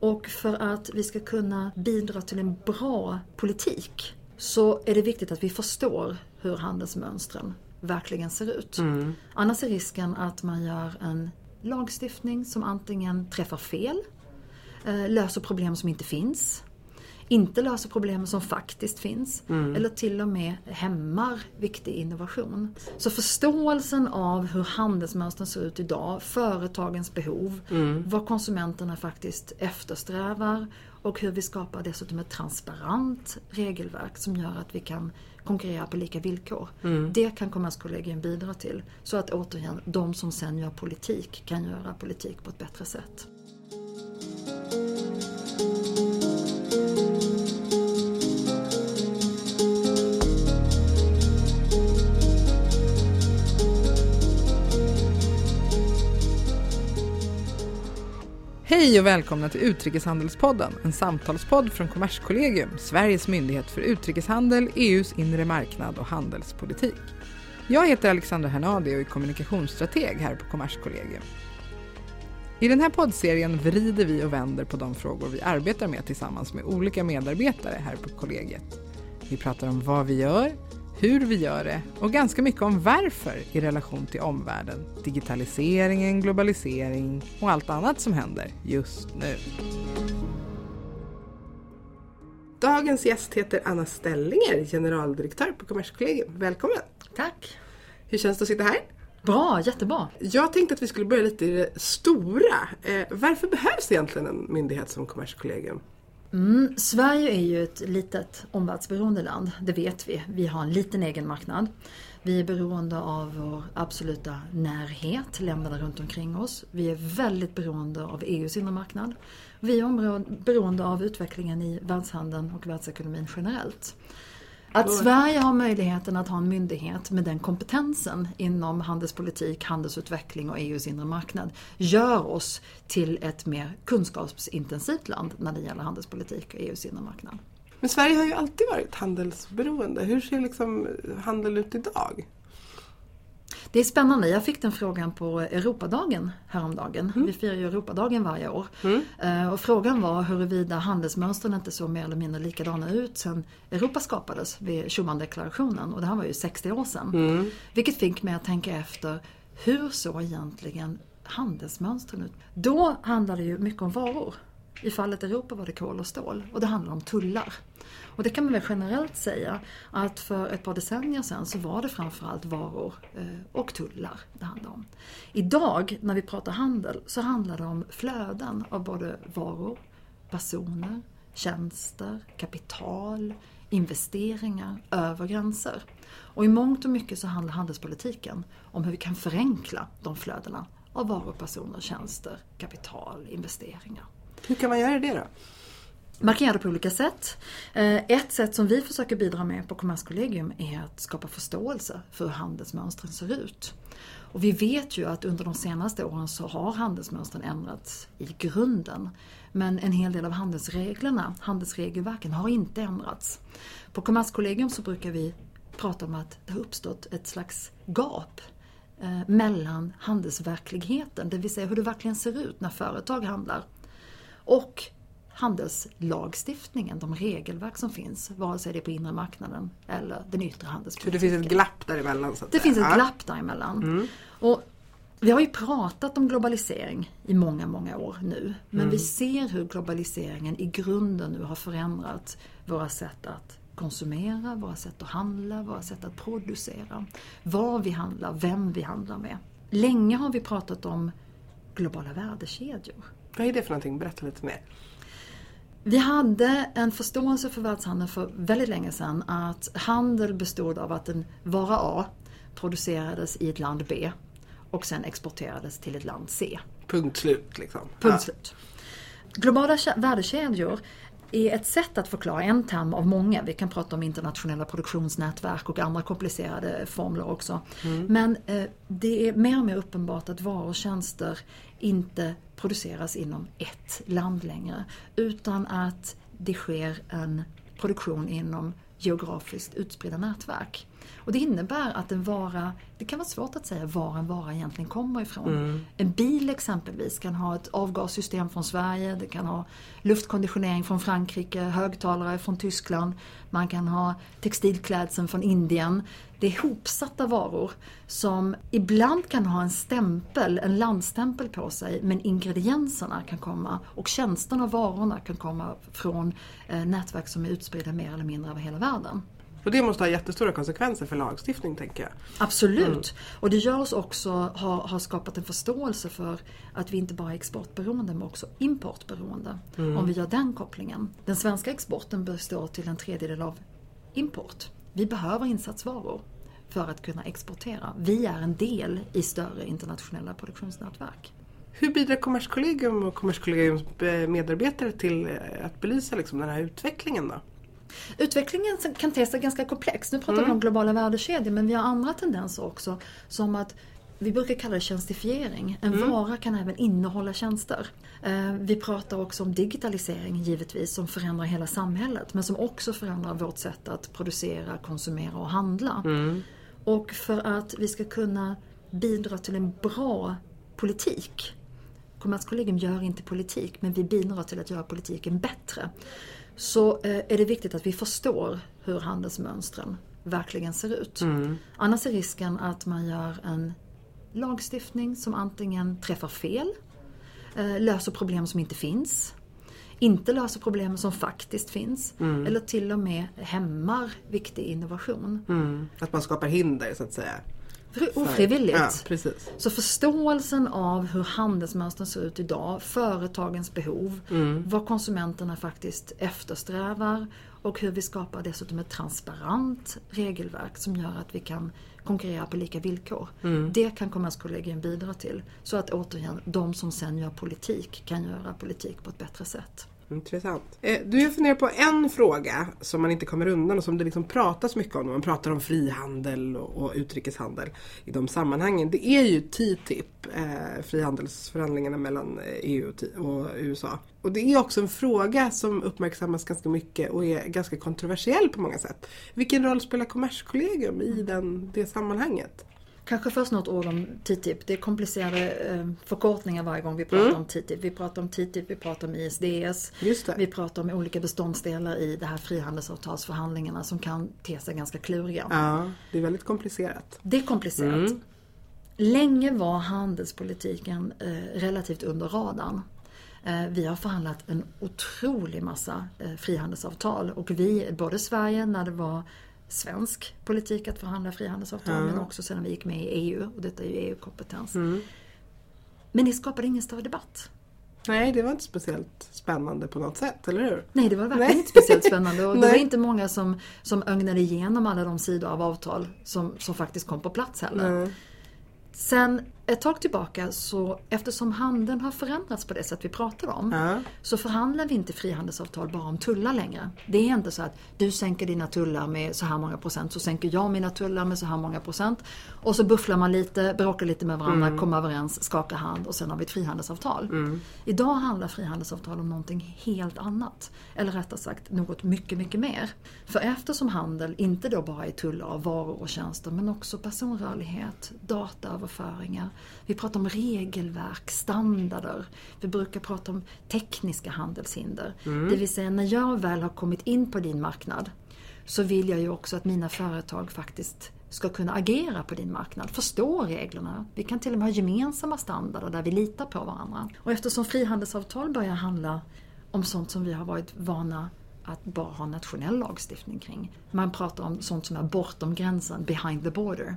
Och för att vi ska kunna bidra till en bra politik så är det viktigt att vi förstår hur handelsmönstren verkligen ser ut. Mm. Annars är risken att man gör en lagstiftning som antingen träffar fel, eh, löser problem som inte finns, inte löser problemen som faktiskt finns mm. eller till och med hämmar viktig innovation. Så förståelsen av hur handelsmönstren ser ut idag, företagens behov, mm. vad konsumenterna faktiskt eftersträvar och hur vi skapar dessutom ett transparent regelverk som gör att vi kan konkurrera på lika villkor. Mm. Det kan Kommerskollegium bidra till. Så att återigen, de som sen gör politik kan göra politik på ett bättre sätt. Hej och välkomna till Utrikeshandelspodden, en samtalspodd från Kommerskollegium, Sveriges myndighet för utrikeshandel, EUs inre marknad och handelspolitik. Jag heter Alexandra Hernadi och är kommunikationsstrateg här på Kommerskollegium. I den här poddserien vrider vi och vänder på de frågor vi arbetar med tillsammans med olika medarbetare här på kollegiet. Vi pratar om vad vi gör, hur vi gör det och ganska mycket om varför i relation till omvärlden, digitaliseringen, globalisering och allt annat som händer just nu. Dagens gäst heter Anna Stellinger, generaldirektör på Kommerskollegium. Välkommen! Tack! Hur känns det att sitta här? Bra, jättebra. Jag tänkte att vi skulle börja lite i det stora. Eh, varför behövs egentligen en myndighet som Kommerskollegium? Mm, Sverige är ju ett litet omvärldsberoende land, det vet vi. Vi har en liten egen marknad. Vi är beroende av vår absoluta närhet, länderna runt omkring oss. Vi är väldigt beroende av EUs inre marknad. Vi är beroende av utvecklingen i världshandeln och världsekonomin generellt. Att Sverige har möjligheten att ha en myndighet med den kompetensen inom handelspolitik, handelsutveckling och EUs inre marknad gör oss till ett mer kunskapsintensivt land när det gäller handelspolitik och EUs inre marknad. Men Sverige har ju alltid varit handelsberoende. Hur ser liksom handel ut idag? Det är spännande. Jag fick den frågan på Europadagen häromdagen. Mm. Vi firar ju Europadagen varje år. Mm. Eh, och frågan var huruvida handelsmönstren inte såg mer eller mindre likadana ut sen Europa skapades vid Schumanndeklarationen. Och det här var ju 60 år sedan. Mm. Vilket fick mig att tänka efter, hur såg egentligen handelsmönstren ut? Då handlade det ju mycket om varor. I fallet Europa var det kol och stål och det handlar om tullar. Och det kan man väl generellt säga att för ett par decennier sedan så var det framförallt varor eh, och tullar det handlade om. Idag när vi pratar handel så handlar det om flöden av både varor, personer, tjänster, kapital, investeringar över gränser. Och i mångt och mycket så handlar handelspolitiken om hur vi kan förenkla de flödena av varor, personer, tjänster, kapital, investeringar. Hur kan man göra det då? Markerade det på olika sätt. Eh, ett sätt som vi försöker bidra med på Kommerskollegium är att skapa förståelse för hur handelsmönstren ser ut. Och vi vet ju att under de senaste åren så har handelsmönstren ändrats i grunden. Men en hel del av handelsreglerna, handelsregelverken, har inte ändrats. På Kommerskollegium så brukar vi prata om att det har uppstått ett slags gap eh, mellan handelsverkligheten, det vill säga hur det verkligen ser ut när företag handlar, och handelslagstiftningen, de regelverk som finns, vare sig det är på inre marknaden eller den yttre handelspolitiken. Så det finns ett glapp däremellan? Så att det finns ett ja. glapp däremellan. Mm. Och vi har ju pratat om globalisering i många, många år nu. Men mm. vi ser hur globaliseringen i grunden nu har förändrat våra sätt att konsumera, våra sätt att handla, våra sätt att producera. Var vi handlar, vem vi handlar med. Länge har vi pratat om globala värdekedjor. Vad är det för någonting? Berätta lite mer. Vi hade en förståelse för världshandeln för väldigt länge sedan att handel bestod av att en vara A producerades i ett land B och sen exporterades till ett land C. Punkt slut liksom. Punkt slut. Globala värdekedjor är ett sätt att förklara en term av många. Vi kan prata om internationella produktionsnätverk och andra komplicerade formler också. Mm. Men eh, det är mer och mer uppenbart att varor och tjänster inte produceras inom ett land längre. Utan att det sker en produktion inom geografiskt utspridda nätverk. Och det innebär att en vara, det kan vara svårt att säga var en vara egentligen kommer ifrån. Mm. En bil exempelvis kan ha ett avgassystem från Sverige, det kan ha luftkonditionering från Frankrike, högtalare från Tyskland, man kan ha textilklädseln från Indien. Det är hopsatta varor som ibland kan ha en stämpel, en landstämpel på sig men ingredienserna kan komma och tjänsterna och varorna kan komma från eh, nätverk som är utspridda mer eller mindre över hela världen. Och det måste ha jättestora konsekvenser för lagstiftning tänker jag. Absolut. Mm. Och det gör oss också, har, har skapat en förståelse för att vi inte bara är exportberoende men också importberoende. Mm. Om vi gör den kopplingen. Den svenska exporten består till en tredjedel av import. Vi behöver insatsvaror för att kunna exportera. Vi är en del i större internationella produktionsnätverk. Hur bidrar Kommerskollegium och Kommerskollegiums eh, medarbetare till eh, att belysa liksom den här utvecklingen då? Utvecklingen kan te sig ganska komplex. Nu pratar vi Mm. om globala värdekedjor men vi har andra tendenser också. Som att vi brukar kalla det tjänstifiering. En Mm. vara kan även innehålla tjänster. Eh, Vi pratar också om digitalisering givetvis som förändrar hela samhället men som också förändrar vårt sätt att producera, konsumera och handla. Mm. Och för att vi ska kunna bidra till en bra politik. Kommerskollegium gör inte politik men vi bidrar till att göra politiken bättre. Så eh, är det viktigt att vi förstår hur handelsmönstren verkligen ser ut. Mm. Annars är risken att man gör en lagstiftning som antingen träffar fel, eh, löser problem som inte finns, inte löser problem som faktiskt finns eller till och med hämmar viktig innovation. Mm. Att man skapar hinder så att säga. Ofrivilligt. Ja, precis. Så förståelsen av hur handelsmönstren ser ut idag, företagens behov, vad konsumenterna faktiskt eftersträvar och hur vi skapar dessutom ett transparent regelverk som gör att vi kan konkurrera på lika villkor. Det kan Kommerskollegium bidra till. Så att återigen, de som sen gör politik kan göra politik på ett bättre sätt. Intressant. Eh, du jag funderar på en fråga som man inte kommer undan och som det liksom pratas mycket om när man pratar om frihandel och, utrikeshandel i de sammanhangen. Det är ju TTIP, eh, frihandelsförhandlingarna mellan eh, EU och och USA. Och det är också en fråga som uppmärksammas ganska mycket och är ganska kontroversiell på många sätt. Vilken roll spelar Kommerskollegium i den, det sammanhanget? Kanske först något ord om TTIP. Det är komplicerade eh, förkortningar varje gång vi pratar om TTIP. Vi pratar om TTIP, vi pratar om ISDS. Vi pratar om olika beståndsdelar i det här frihandelsavtalsförhandlingarna som kan te sig ganska kluriga. Ja, det är väldigt komplicerat. Det är komplicerat. Länge var handelspolitiken eh, relativt under radarn. Eh, vi har förhandlat en otrolig massa frihandelsavtal och vi, både Sverige när det var svensk politik att förhandla frihandelsavtal men också sedan vi gick med i EU och detta är ju EU-kompetens. Men det skapade ingen större debatt. Nej, det var inte speciellt spännande på något sätt, eller hur? Nej, det var verkligen Nej. inte speciellt spännande och det var inte många som, som ögnade igenom alla de sidor av avtal som, som faktiskt kom på plats heller. Nej. Sen ett tag tillbaka så eftersom handeln har förändrats på det sätt vi pratar om Ja. så förhandlar vi inte frihandelsavtal bara om tullar längre. Det är inte så att du sänker dina tullar med så här många procent så sänker jag mina tullar med så här många procent. Och så bufflar man lite, bråkar lite med varandra, kommer överens, skakar hand och sen har vi ett frihandelsavtal. Idag handlar frihandelsavtal om någonting helt annat. Eller rättare sagt något mycket, mycket mer. För eftersom handel inte då bara är tullar av varor och tjänster men också personrörlighet, dataöverföringar. Vi pratar om regelverk, standarder. Vi brukar prata om tekniska handelshinder. Det vill säga när jag väl har kommit in på din marknad så vill jag ju också att mina företag faktiskt ska kunna agera på din marknad, förstå reglerna. Vi kan till och med ha gemensamma standarder där vi litar på varandra. Och eftersom frihandelsavtal börjar handla om sånt som vi har varit vana att bara ha nationell lagstiftning kring. Man pratar om sånt som är bortom gränsen, behind the border.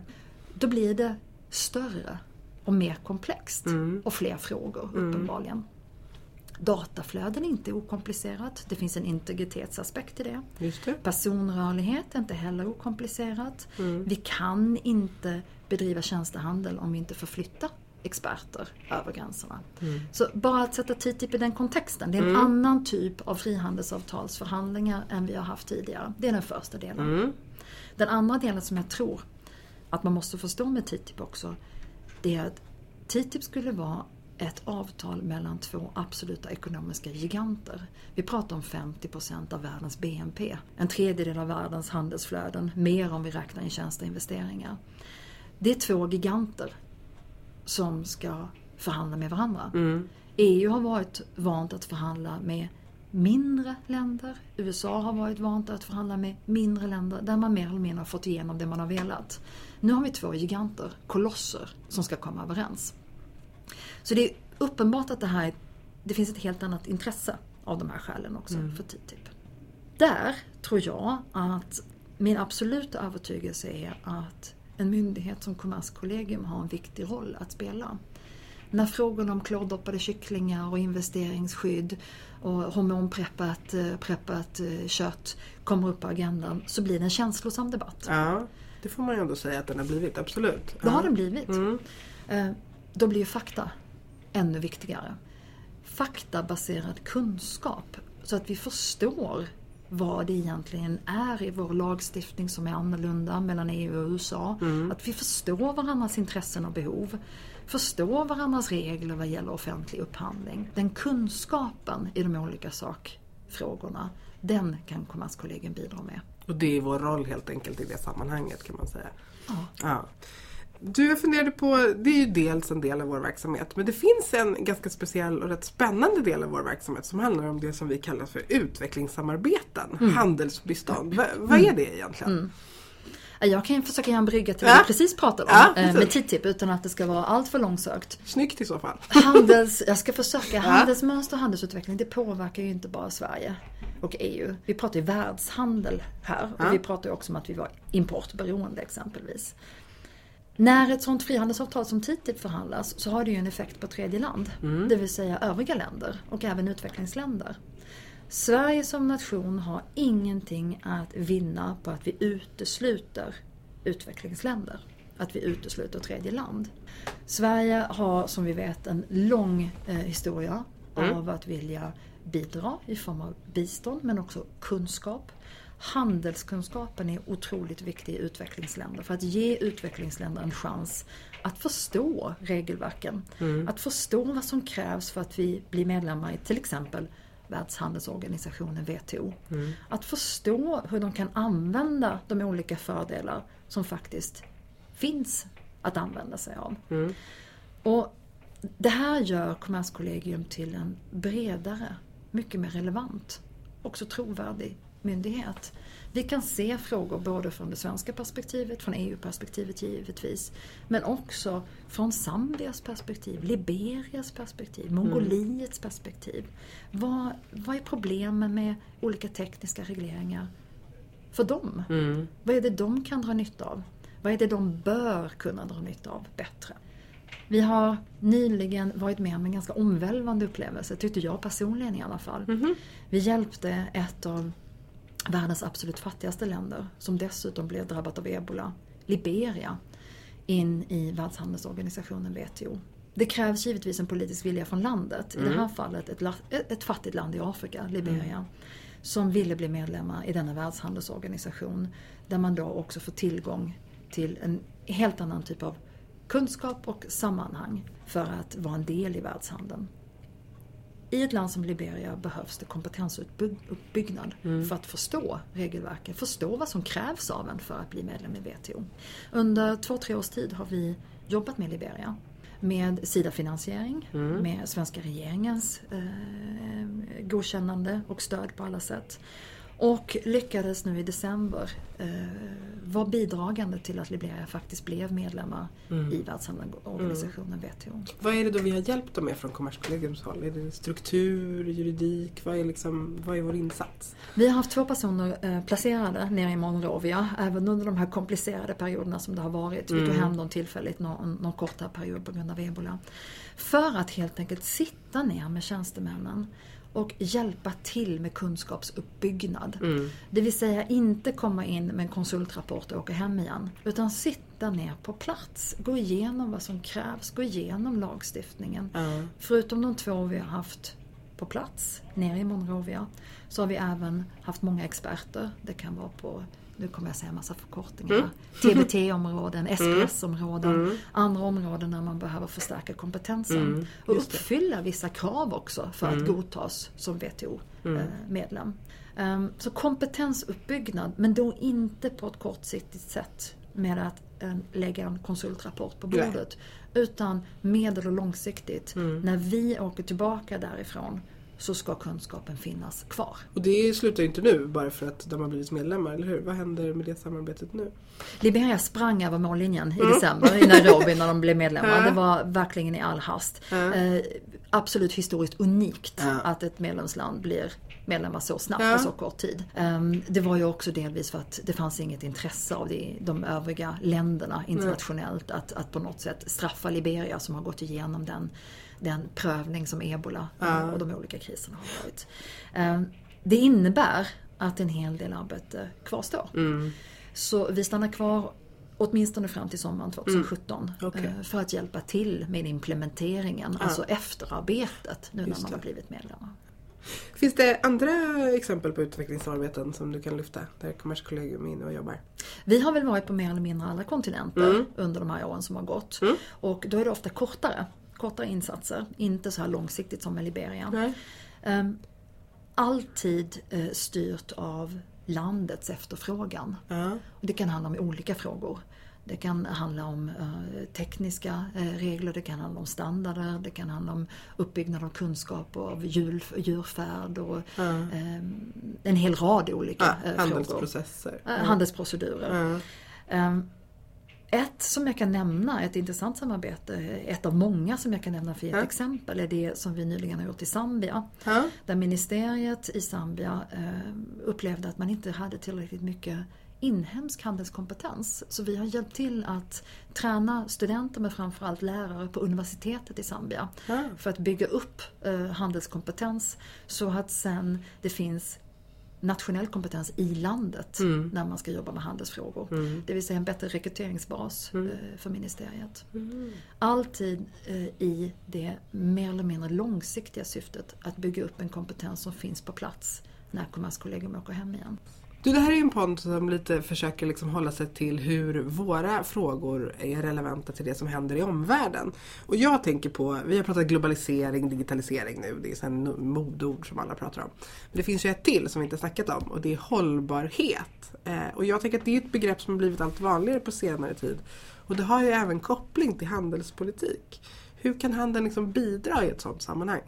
Då blir det större och mer komplext och fler frågor uppenbarligen. Dataflöden är inte okomplicerat. Det finns en integritetsaspekt i det. Det. Personrörlighet är inte heller okomplicerat. Vi kan inte bedriva tjänstehandel om vi inte förflyttar experter över gränserna. Så bara att sätta TTIP i den kontexten, det är en annan typ av frihandelsavtalsförhandlingar än vi har haft tidigare. Det är den första delen. Den andra delen som jag tror att man måste förstå med TTIP också, det är att TTIP skulle vara ett avtal mellan två absoluta ekonomiska giganter. Vi pratar om 50% av världens BNP, en tredjedel av världens handelsflöden, mer om vi räknar in tjänsteinvesteringar. Det är två giganter som ska förhandla med varandra. Mm. EU har varit vant att förhandla med mindre länder. USA har varit vant att förhandla med mindre länder där man mer eller mindre har fått igenom det man har velat. Nu har vi två giganter, kolosser, som ska komma överens. Så det är uppenbart att det här det finns ett helt annat intresse av de här skälen också Mm. för TTIP. Där tror jag att min absoluta övertygelse är att en myndighet som Kommerskollegium har en viktig roll att spela. När frågorna om klordoppade kycklingar och investeringsskydd och hormonpreppat eh, preppat eh, kött kommer upp på agendan så blir det en känslosam debatt. Ja, det får man ju ändå säga att den har blivit, absolut. Det har den blivit. Mm. Eh, Då blir ju fakta ännu viktigare. Faktabaserad kunskap så att vi förstår vad det egentligen är i vår lagstiftning som är annorlunda mellan EU och USA. Att vi förstår varandras intressen och behov. Förstår varandras regler vad gäller offentlig upphandling. Den kunskapen i de olika sakfrågorna, den kan Kommerskollegium bidra med. Och det är vår roll helt enkelt i det sammanhanget kan man säga. Ja. Ja. Du, funderade på, det är ju dels en del av vår verksamhet, men det finns en ganska speciell och rätt spännande del av vår verksamhet som handlar om det som vi kallar för utvecklingssamarbeten, Mm. handelsbistånd. Va, vad är det egentligen? Jag kan ju försöka göra en brygga till Ja. det vi precis pratade om Ja, eh, med. TTIP utan att det ska vara allt för långsökt. Snyggt i så fall. Handels, jag ska försöka. Handelsmönster och handelsutveckling det påverkar ju inte bara Sverige och EU. Vi pratar ju världshandel här och Ja. vi pratar ju också om att vi var importberoende exempelvis. När ett sånt frihandelsavtal som TTIP förhandlas så har det ju en effekt på tredje land. Det vill säga övriga länder och även utvecklingsländer. Sverige som nation har ingenting att vinna på att vi utesluter utvecklingsländer. Att vi utesluter tredje land. Sverige har som vi vet en lång eh, historia av att vilja bidra i form av bistånd men också kunskap. Handelskunskapen är otroligt viktig i utvecklingsländer för att ge utvecklingsländer en chans att förstå regelverken. Att förstå vad som krävs för att vi blir medlemmar i till exempel Världshandelsorganisationen WTO. Att förstå hur de kan använda de olika fördelar som faktiskt finns att använda sig av. Och det här gör Kommerskollegium till en bredare, mycket mer relevant, också trovärdig myndighet. Vi kan se frågor både från det svenska perspektivet, från EU-perspektivet givetvis, men också från Zambias perspektiv, Liberias perspektiv, Mongoliets perspektiv. Vad, vad är problemen med olika tekniska regleringar för dem? Vad är det de kan dra nytta av? Vad är det de bör kunna dra nytta av bättre? Vi har nyligen varit med om en ganska omvälvande upplevelse, tyckte jag personligen i alla fall. Vi hjälpte ett av världens absolut fattigaste länder, som dessutom blev drabbat av ebola, Liberia, in i Världshandelsorganisationen WTO. Det krävs givetvis en politisk vilja från landet, i det här fallet ett, ett fattigt land i Afrika, Liberia, som ville bli medlemmar i denna världshandelsorganisation, där man då också får tillgång till en helt annan typ av kunskap och sammanhang för att vara en del i världshandeln. I ett land som Liberia behövs det kompetensuppbyggnad för att förstå regelverket, förstå vad som krävs av en för att bli medlem i WTO. Under två, tre års tid har vi jobbat med Liberia med Sida-finansiering, med svenska regeringens eh, godkännande och stöd på alla sätt. Och lyckades nu i december eh, vara bidragande till att Liberia faktiskt blev medlemmar i Världshandelsorganisationen WTO. Vad är det då vi har hjälpt dem med från Kommerskollegiums håll? Är det struktur, juridik? Vad är, liksom, vad är vår insats? Vi har haft två personer eh, placerade nere i Monrovia även under de här komplicerade perioderna som det har varit. Vi tog hem dem tillfälligt någon, någon kortare period på grund av ebola. För att helt enkelt sitta ner med tjänstemännen och hjälpa till med kunskapsuppbyggnad. Det vill säga inte komma in med en konsultrapport och åka hem igen. Utan sitta ner på plats, gå igenom vad som krävs, gå igenom lagstiftningen. Ja. Förutom de två vi har haft på plats nere i Monrovia så har vi även haft många experter. Det kan vara på nu kommer jag säga en massa förkortningar, mm. TBT-områden, SPS-områden, mm. andra områden där man behöver förstärka kompetensen mm. och uppfylla vissa krav också för att mm. godtas som WTO-medlem. Eh, um, så kompetensuppbyggnad, men då inte på ett kortsiktigt sätt med att uh, lägga en konsultrapport på bordet. Nej. Utan medel och långsiktigt. Mm. När vi åker tillbaka därifrån så ska kunskapen finnas kvar. Och det slutar ju inte nu bara för att de har blivit medlemmar, eller hur? Vad händer med det samarbetet nu? Liberia sprang över mållinjen i mm. december i Nairobi när de blev medlemmar. Det var verkligen i all hast. Eh, absolut historiskt unikt att ett medlemsland blir medlemmar så snabbt ja. på så kort tid. Um, det var ju också delvis för att det fanns inget intresse av det, de övriga länderna internationellt att, att på något sätt straffa Liberia som har gått igenom den den prövning som ebola ja. och de olika kriserna har varit. Ehm, det innebär att en hel del arbete kvarstår. Mm. Så vi stannar kvar åtminstone fram till sommaren 2017 mm. okay. Eh, för att hjälpa till med implementeringen, ja. alltså efterarbetet nu när man har blivit medlemmar. Finns det andra exempel på utvecklingssamarbeten som du kan lyfta där Kommerskollegium är inne och jobbar? Vi har väl varit på mer eller mindre alla kontinenter mm. under de här åren som har gått. Mm. Och då är det ofta kortare kortare insatser, inte så här långsiktigt som med Liberia. Um, alltid uh, styrt av landets efterfrågan. Uh. Det kan handla om olika frågor. Det kan handla om uh, tekniska uh, regler, det kan handla om standarder, det kan handla om uppbyggnad av kunskap av djur, djurfärd och um, en hel rad olika uh, frågor. Handelsprocesser. Handelsprocedurer. Um, ett som jag kan nämna, ett intressant samarbete, ett av många som jag kan nämna för ett ja. exempel, är det som vi nyligen har gjort i Zambia. Ja. Där ministeriet i Zambia eh, upplevde att man inte hade tillräckligt mycket inhemsk handelskompetens. Så vi har hjälpt till att träna studenter men framförallt lärare på universitetet i Zambia. Ja. För att bygga upp eh, handelskompetens så att sen det finns nationell kompetens i landet mm. när man ska jobba med handelsfrågor. Mm. Det vill säga en bättre rekryteringsbas mm. Eh, för ministeriet. Mm. Alltid eh, i det mer eller mindre långsiktiga syftet att bygga upp en kompetens som finns på plats när Kommerskollegium åker hem igen. Du, det här är en podd som lite försöker liksom hålla sig till hur våra frågor är relevanta till det som händer i omvärlden. Och jag tänker på, vi har pratat globalisering, digitalisering nu, det är en modord som alla pratar om. Men det finns ju ett till som vi inte snackat om och det är hållbarhet. Eh, och jag tänker att det är ett begrepp som har blivit allt vanligare på senare tid. Och det har ju även koppling till handelspolitik. Hur kan handeln liksom bidra i ett sådant sammanhang?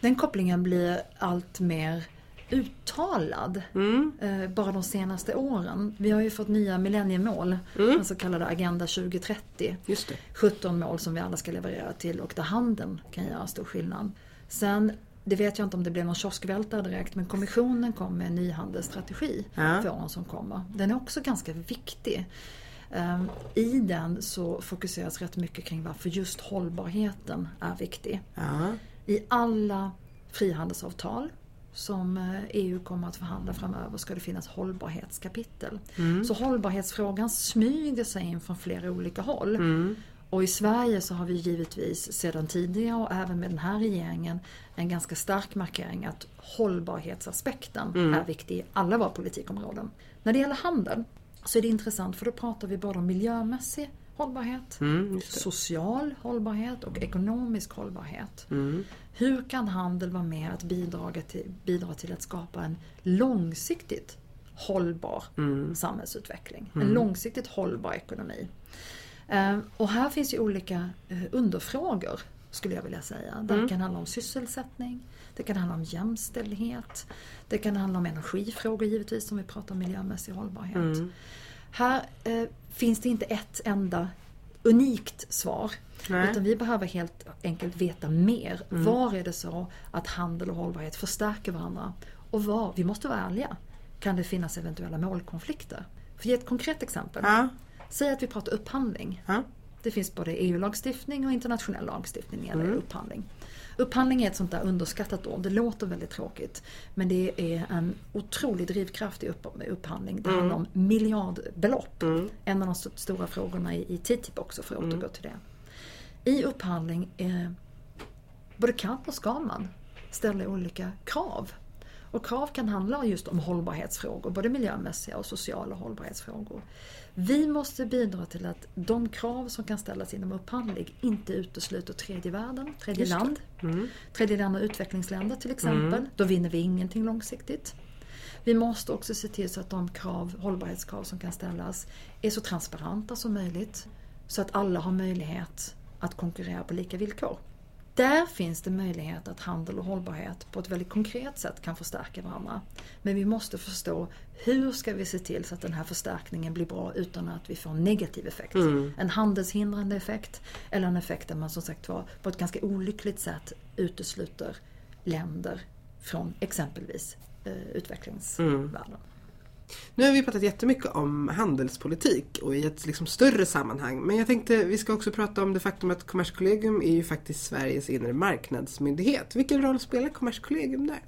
Den kopplingen blir allt mer uttalad mm. eh, bara de senaste åren. Vi har ju fått nya millenniemål, mm. den så kallade Agenda 2030. Just det. 17 mål som vi alla ska leverera till och där handeln kan göra stor skillnad. Sen, det vet jag inte om det blev någon kioskvältare direkt, men Kommissionen kom med en ny handelsstrategi ja. för åren som kommer. Den är också ganska viktig. Um, I den så fokuseras rätt mycket kring varför just hållbarheten är viktig. Ja. I alla frihandelsavtal som EU eh, e kommer att förhandla framöver ska det finnas hållbarhetskapitel. Mm. Så hållbarhetsfrågan smyger sig in från flera olika håll. Mm. Och i Sverige så har vi givetvis sedan tidigare och även med den här regeringen en ganska stark markering att hållbarhetsaspekten mm. är viktig i alla våra politikområden. När det gäller handel så är det intressant för då pratar vi både om miljömässig hållbarhet, mm, social hållbarhet och ekonomisk hållbarhet. Mm. Hur kan handel vara med att bidra till, bidra till att skapa en långsiktigt hållbar mm. samhällsutveckling? En mm. långsiktigt hållbar ekonomi. Eh, och här finns ju olika eh, underfrågor skulle jag vilja säga. Det mm. kan handla om sysselsättning, det kan handla om jämställdhet, det kan handla om energifrågor givetvis om vi pratar om miljömässig hållbarhet. Mm. Här eh, finns det inte ett enda unikt svar. Nej. Utan vi behöver helt enkelt veta mer. Mm. Var är det så att handel och hållbarhet förstärker varandra? Och var, vi måste vara ärliga, kan det finnas eventuella målkonflikter? För att ge ett konkret exempel. Ja. Säg att vi pratar upphandling. Ja. Det finns både EU-lagstiftning och internationell lagstiftning när det gäller mm. upphandling. Upphandling är ett sånt där underskattat ord. Det låter väldigt tråkigt. Men det är en otrolig drivkraft i upphandling. Det mm. handlar om miljardbelopp. Mm. En av de stora frågorna i, TTIP också för att mm. återgå till det. I upphandling, eh, både kan och ska man ställa olika krav. Och krav kan handla just om hållbarhetsfrågor, både miljömässiga och sociala hållbarhetsfrågor. Vi måste bidra till att de krav som kan ställas inom upphandling inte utesluter tredje världen, tredje land, mm. tredje land och utvecklingsländer till exempel. Mm. Då vinner vi ingenting långsiktigt. Vi måste också se till så att de krav, hållbarhetskrav som kan ställas är så transparenta som möjligt. Så att alla har möjlighet att konkurrera på lika villkor. Där finns det möjlighet att handel och hållbarhet på ett väldigt konkret sätt kan förstärka varandra. Men vi måste förstå hur ska vi se till så att den här förstärkningen blir bra utan att vi får en negativ effekt. Mm. En handelshindrande effekt eller en effekt där man som sagt var på ett ganska olyckligt sätt utesluter länder från exempelvis eh, utvecklingsvärlden. Mm. Nu har vi pratat jättemycket om handelspolitik och i ett liksom större sammanhang. Men jag tänkte vi ska också prata om det faktum att Kommerskollegium är ju faktiskt Sveriges inre marknadsmyndighet. Vilken roll spelar Kommerskollegium där?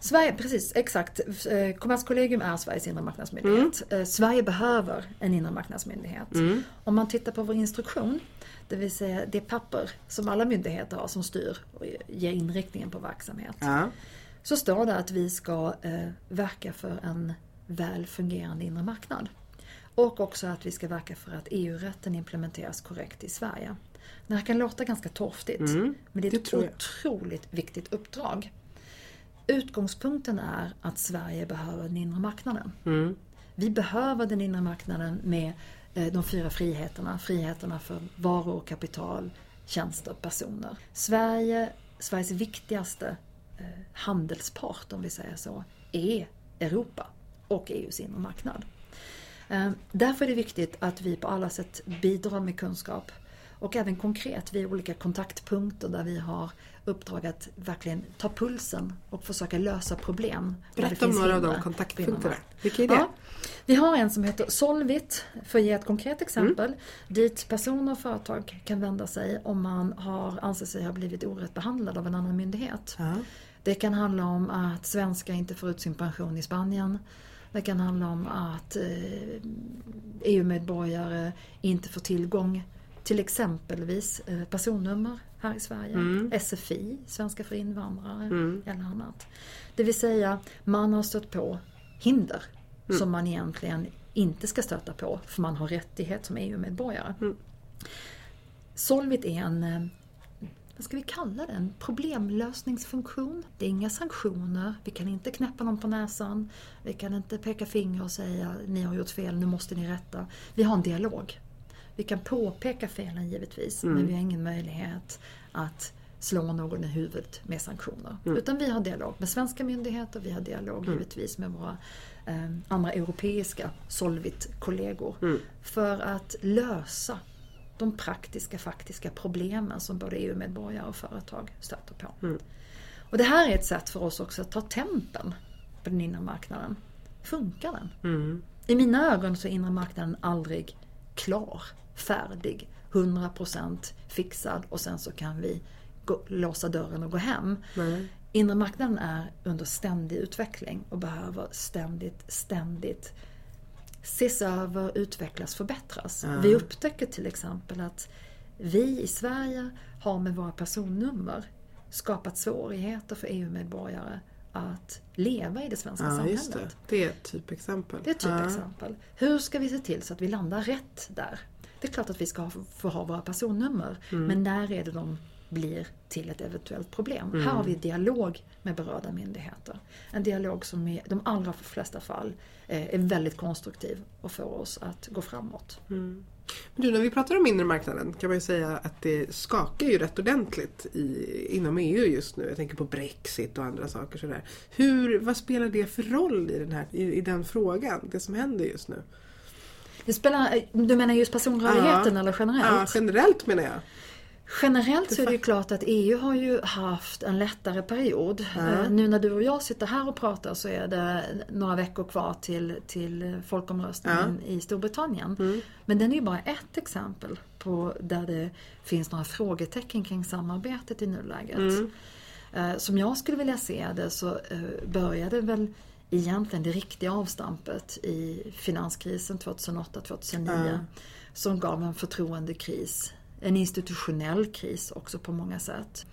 Sverige, precis, exakt. Eh, Kommerskollegium är Sveriges inre marknadsmyndighet. Mm. Eh, Sverige behöver en inre marknadsmyndighet. Mm. Om man tittar på vår instruktion, det vill säga det papper som alla myndigheter har som styr och ger inriktningen på verksamhet. Ja. Så står det att vi ska eh, verka för en väl fungerande inre marknad. Och också att vi ska verka för att EU-rätten implementeras korrekt i Sverige. Det här kan låta ganska torftigt, mm, men det är ett otroligt viktigt uppdrag. Utgångspunkten är att Sverige behöver den inre marknaden. Mm. Vi behöver den inre marknaden med eh, de fyra friheterna. Friheterna för varor, kapital, tjänster, personer. Sverige, Sveriges viktigaste eh, handelspart, om vi säger så, är Europa och EUs inre marknad. Eh, därför är det viktigt att vi på alla sätt bidrar med kunskap och även konkret vid olika kontaktpunkter där vi har uppdrag att verkligen ta pulsen och försöka lösa problem. Berätta om några av de kontaktpunkterna. Vilka är det? Ja, vi har en som heter Solvit, för att ge ett konkret exempel, mm. dit personer och företag kan vända sig om man har anser sig ha blivit orätt behandlad av en annan myndighet. Ja. Det kan handla om att svenskar inte får ut sin pension i Spanien. Det kan handla om att EU-medborgare eh, e inte får tillgång till exempelvis eh, personnummer här i Sverige, mm. SFI, Svenska för invandrare mm. eller annat. Det vill säga, man har stött på hinder mm. som man egentligen inte ska stöta på för man har rättighet som EU-medborgare. Mm. Solvit är en eh, vad ska vi kalla det, en problemlösningsfunktion. Det är inga sanktioner, vi kan inte knäppa någon på näsan, vi kan inte peka finger och säga ni har gjort fel, nu måste ni rätta. Vi har en dialog. Vi kan påpeka felen givetvis, mm. men vi har ingen möjlighet att slå någon i huvudet med sanktioner. Mm. Utan vi har dialog med svenska myndigheter, vi har dialog mm. givetvis med våra eh, andra europeiska Solvit-kollegor. Mm. För att lösa de praktiska, faktiska problemen som både EU-medborgare och företag stöter på. Mm. Och det här är ett sätt för oss också att ta tempen på den inre marknaden. Funkar den? Mm. I mina ögon så är inre marknaden aldrig klar, färdig, 100% fixad och sen så kan vi gå, låsa dörren och gå hem. Mm. Inre marknaden är under ständig utveckling och behöver ständigt, ständigt ses över, utvecklas, förbättras. Mm. Vi upptäcker till exempel att vi i Sverige har med våra personnummer skapat svårigheter för EU-medborgare att leva i det svenska ja, samhället. Det. det. är ett typexempel. Det är ett typexempel. Ja. Hur ska vi se till så att vi landar rätt där? Det är klart att vi ska få ha våra personnummer, mm. men när är det de blir till ett eventuellt problem. Mm. Här har vi dialog med berörda myndigheter. En dialog som i de allra flesta fall eh, är väldigt konstruktiv och får oss att gå framåt. Mm. Men du, när vi pratar om inre marknaden kan man ju säga att det skakar ju rätt ordentligt i, inom EU just nu. Jag tänker på Brexit och andra saker sådär. Hur, vad spelar det för roll i den, här, i, i den frågan, det som händer just nu? Det spelar, du menar just personrörligheten ja. eller generellt? Ja, generellt menar jag. Generellt så är det ju klart att EU har ju haft en lättare period. Mm. Nu när du och jag sitter här och pratar så är det några veckor kvar till, till folkomröstningen mm. i Storbritannien. Mm. Men den är ju bara ett exempel på där det finns några frågetecken kring samarbetet i nuläget. Mm. Eh, som jag skulle vilja se det så eh, började väl egentligen det riktiga avstampet i finanskrisen 2008-2009 som gav en förtroendekris en institutionell kris också på många sätt.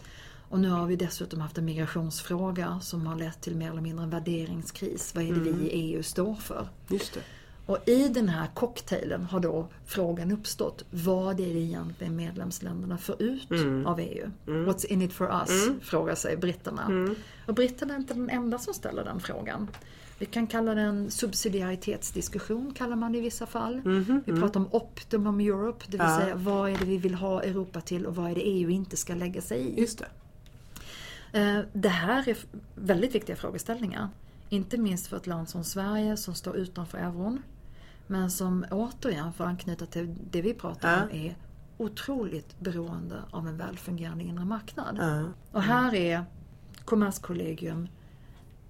Och nu har vi dessutom haft en migrationsfråga som har lett till mer eller mindre en värderingskris. Vad är det vi i EU står för? Just det. Och i den här cocktailen har då frågan uppstått. Vad är det egentligen medlemsländerna får ut av EU? What's in it for us? Frågar sig britterna. Och britterna är inte den enda som ställer den frågan. Vi kan kalla den subsidiaritetsdiskussion, kallar man det i vissa fall. Vi pratar om optimum Europe, det vill Ja. säga vad är det vi vill ha Europa till och vad är det EU inte ska lägga sig i. Just det. Eh, Det här är väldigt viktiga frågeställningar. Inte minst för ett land som Sverige som står utanför euron. Men som återigen, för att anknyta till det vi pratar om, är otroligt beroende av en välfungerande inre marknad. Ja. Och här är Kommerskollegium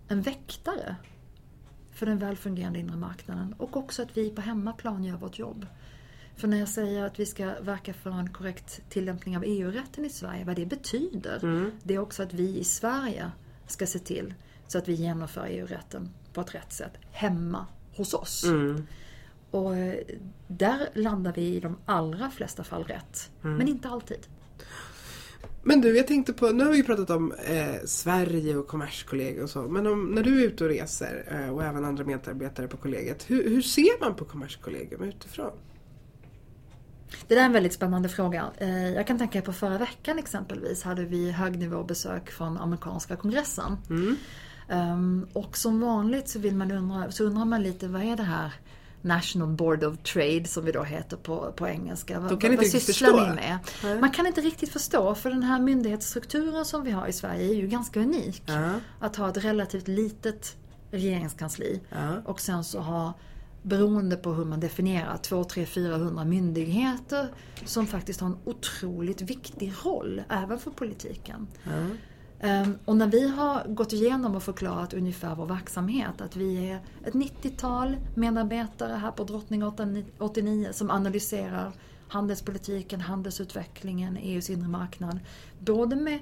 en väktare för den välfungerande inre marknaden och också att vi på hemmaplan gör vårt jobb. För när jag säger att vi ska verka för en korrekt tillämpning av EU-rätten i Sverige, vad det betyder, det är också att vi i Sverige ska se till så att vi genomför EU-rätten på ett rätt sätt hemma hos oss. Och eh, där landar vi i de allra flesta fall rätt, men inte alltid. Men du, jag tänkte på, nu har vi ju pratat om eh, Sverige och Kommerskollegium och så. Men om, när du är ute och reser eh, och även andra medarbetare på kollegiet. Hur, hur ser man på Kommerskollegium utifrån? Det där är en väldigt spännande fråga. Eh, Jag kan tänka på förra veckan exempelvis hade vi högnivåbesök från amerikanska kongressen. Ehm, Och som vanligt så, vill man undra, så undrar man lite vad är det här National Board of Trade som vi då heter på, på engelska. Vad, De kan inte vad sysslar ni med? Nej. Man kan inte riktigt förstå för den här myndighetsstrukturen som vi har i Sverige är ju ganska unik. Ja. Att ha ett relativt litet regeringskansli Ja. och sen så ha beroende på hur man definierar, 2, 3, 400 myndigheter som faktiskt har en otroligt viktig roll även för politiken. Ehm, Och när vi har gått igenom och förklarat ungefär vår verksamhet, att vi är ett 90-tal medarbetare här på Drottninggatan 89 som analyserar handelspolitiken, handelsutvecklingen, EUs inre marknad. Både med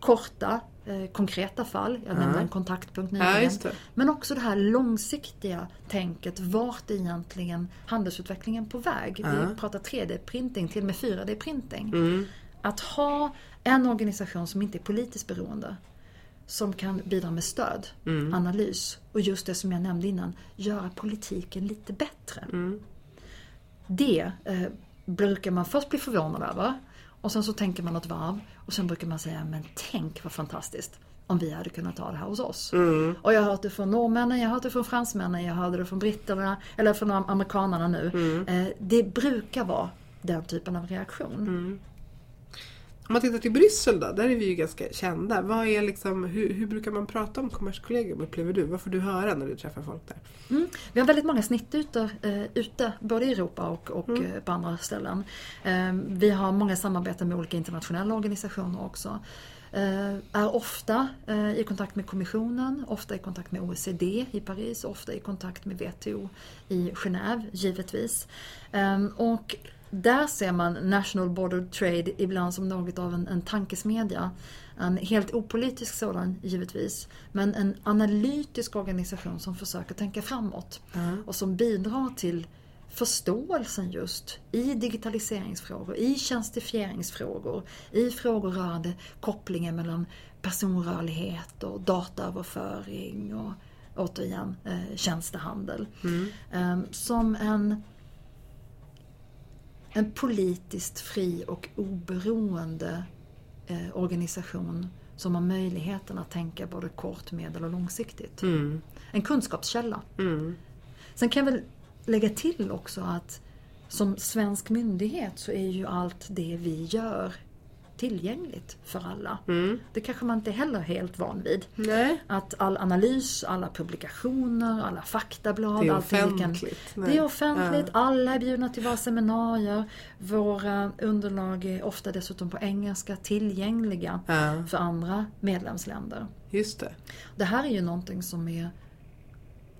korta, eh, konkreta fall, jag nämnde en kontaktpunkt Ja, nyligen. det. Men också det här långsiktiga tänket, vart är egentligen handelsutvecklingen på väg? Vi pratar 3D-printing, till och med 4D-printing. Att ha en organisation som inte är politiskt beroende, som kan bidra med stöd, analys och just det som jag nämnde innan, göra politiken lite bättre. Det eh, brukar man först bli förvånad över och sen så tänker man ett varv och sen brukar man säga men tänk vad fantastiskt om vi hade kunnat ta det här hos oss. Och jag har hört det från norrmännen, jag har hört det från fransmännen, jag hörde det från britterna, eller från am- amerikanerna nu. Eh, det brukar vara den typen av reaktion. Om man tittar till Bryssel då, där är vi ju ganska kända. Vad är liksom, hur, hur brukar man prata om Kommerskollegium upplever du? Vad får du höra när du träffar folk där? Mm. Vi har väldigt många snittytor eh, ute, både i Europa och, och eh, på andra ställen. Eh, vi har många samarbeten med olika internationella organisationer också. Eh, är ofta i kontakt med Kommissionen, ofta i kontakt med OECD i Paris, ofta i kontakt med WTO i Genève, givetvis. Eh, och där ser man National Board of Trade ibland som något av en, en tankesmedja. En helt opolitisk sådan givetvis, men en analytisk organisation som försöker tänka framåt och som bidrar till förståelsen just i digitaliseringsfrågor, i tjänstifieringsfrågor, i frågor rörande kopplingen mellan personrörlighet och dataöverföring och återigen eh, tjänstehandel. Eh, som en en politiskt fri och oberoende eh, organisation som har möjligheten att tänka både kort, medel och långsiktigt. En kunskapskälla. Sen kan jag väl lägga till också att som svensk myndighet så är ju allt det vi gör tillgängligt för alla. Det kanske man inte heller är helt van vid. Nej. Att all analys, alla publikationer, alla faktablad, Det är kan... offentligt. Det är offentligt, alla är bjudna till våra seminarier. Våra underlag är ofta dessutom på engelska tillgängliga Ja. för andra medlemsländer. Just det. Det här är ju någonting som är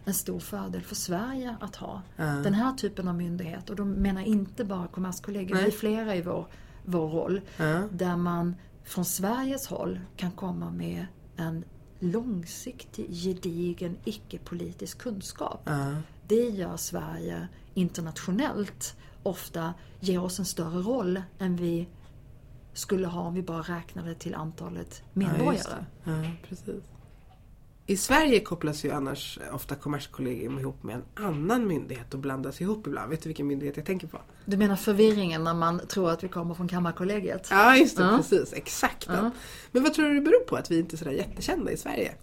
en stor fördel för Sverige att ha. Ja. Den här typen av myndighet, och då menar jag inte bara Kommerskollegium, vi är flera i vår, vår roll. Ja. Där man från Sveriges håll kan komma med en långsiktig, gedigen, icke-politisk kunskap. Ja. Det gör Sverige internationellt ofta ger oss en större roll än vi skulle ha om vi bara räknade till antalet Ja, medborgare. det. Ja, precis. I Sverige kopplas ju annars ofta Kommerskollegium ihop med en annan myndighet och blandas ihop ibland. Vet du vilken myndighet jag tänker på? Du menar förvirringen när man tror att vi kommer från Kammarkollegiet? Ja, just det. Ja. Precis. Exakt. Ja. Men vad tror du det beror på att vi inte är sådär jättekända i Sverige?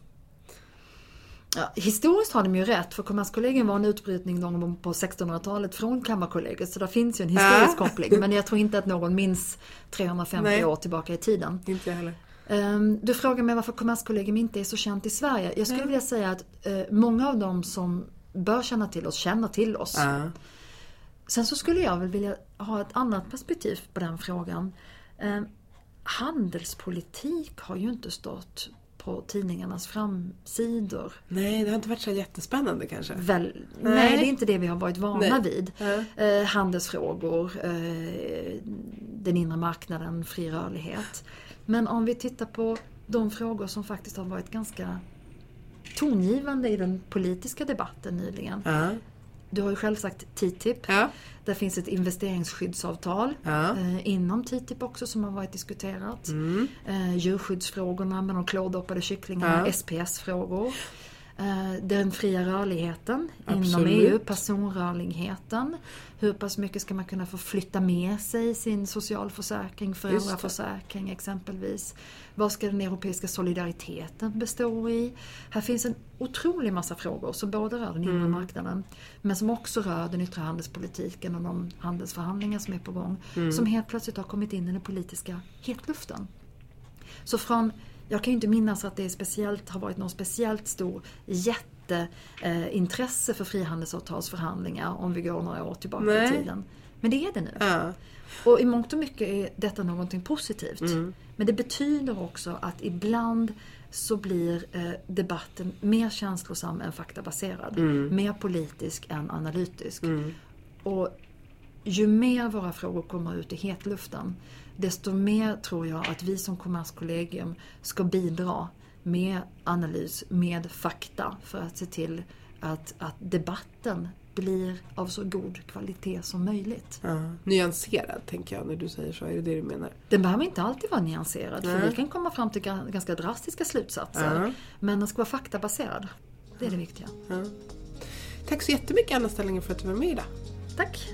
Ja, historiskt har de ju rätt för Kommerskollegium var en utbrytning någon gång på 1600-talet från Kammarkollegiet så det finns ju en historisk koppling men jag tror inte att någon minns 350 Nej. år tillbaka i tiden. Inte heller. Ehm, Du frågar mig varför Kommerskollegium inte är så känt i Sverige. Jag skulle Nej. vilja säga att eh, många av dem som bör känna till oss känner till oss. Ja. Sen så skulle jag väl vilja ha ett annat perspektiv på den frågan. Eh, handelspolitik har ju inte stått på tidningarnas framsidor. Nej, det har inte varit så jättespännande kanske. Väl, nej. Nej. det är inte det vi har varit vana Nej. vid. Eh, handelsfrågor, eh, den inre marknaden, fri rörlighet. Men om vi tittar på de frågor som faktiskt har varit ganska tongivande i den politiska debatten nyligen. Ja. Du har ju själv sagt TTIP. Ja. Där finns ett investeringsskyddsavtal Ja. eh, inom TTIP också som har varit diskuterat. Mm. Eh, djurskyddsfrågorna med de klordoppade kycklingarna. SPS-frågor. Eh, den fria rörligheten inom Absolut. EU, personrörligheten. Hur pass mycket ska man kunna få flytta med sig sin socialförsäkring, föräldraförsäkring exempelvis. Vad ska den europeiska solidariteten bestå i? Här finns en otrolig massa frågor som både rör den inre marknaden men som också rör den yttre handelspolitiken och de handelsförhandlingar som är på gång. Som helt plötsligt har kommit in i den politiska hetluften. Så från, jag kan ju inte minnas att det speciellt, har varit någon speciellt stor jätteintresse för frihandelsavtalsförhandlingar om vi går några år tillbaka Nej. i tiden. Men det är det nu. Ja. Och i mångt och mycket är detta någonting positivt. Mm. Men det betyder också att ibland så blir eh, debatten mer känslosam än faktabaserad. Mm. Mer politisk än analytisk. Mm. Och ju mer våra frågor kommer ut i hetluften desto mer tror jag att vi som Kommerskollegium ska bidra med analys, med fakta för att se till att, att debatten blir av så god kvalitet som möjligt. Ja. Nyanserad tänker jag när du säger så. Är det det du menar? Den behöver inte alltid vara nyanserad för Nej. vi kan komma fram till ga- ganska drastiska slutsatser. Ja. Men den ska vara faktabaserad. Det är det viktiga. Ja. Tack så jättemycket Anna Stellinger för att du var med idag. Tack!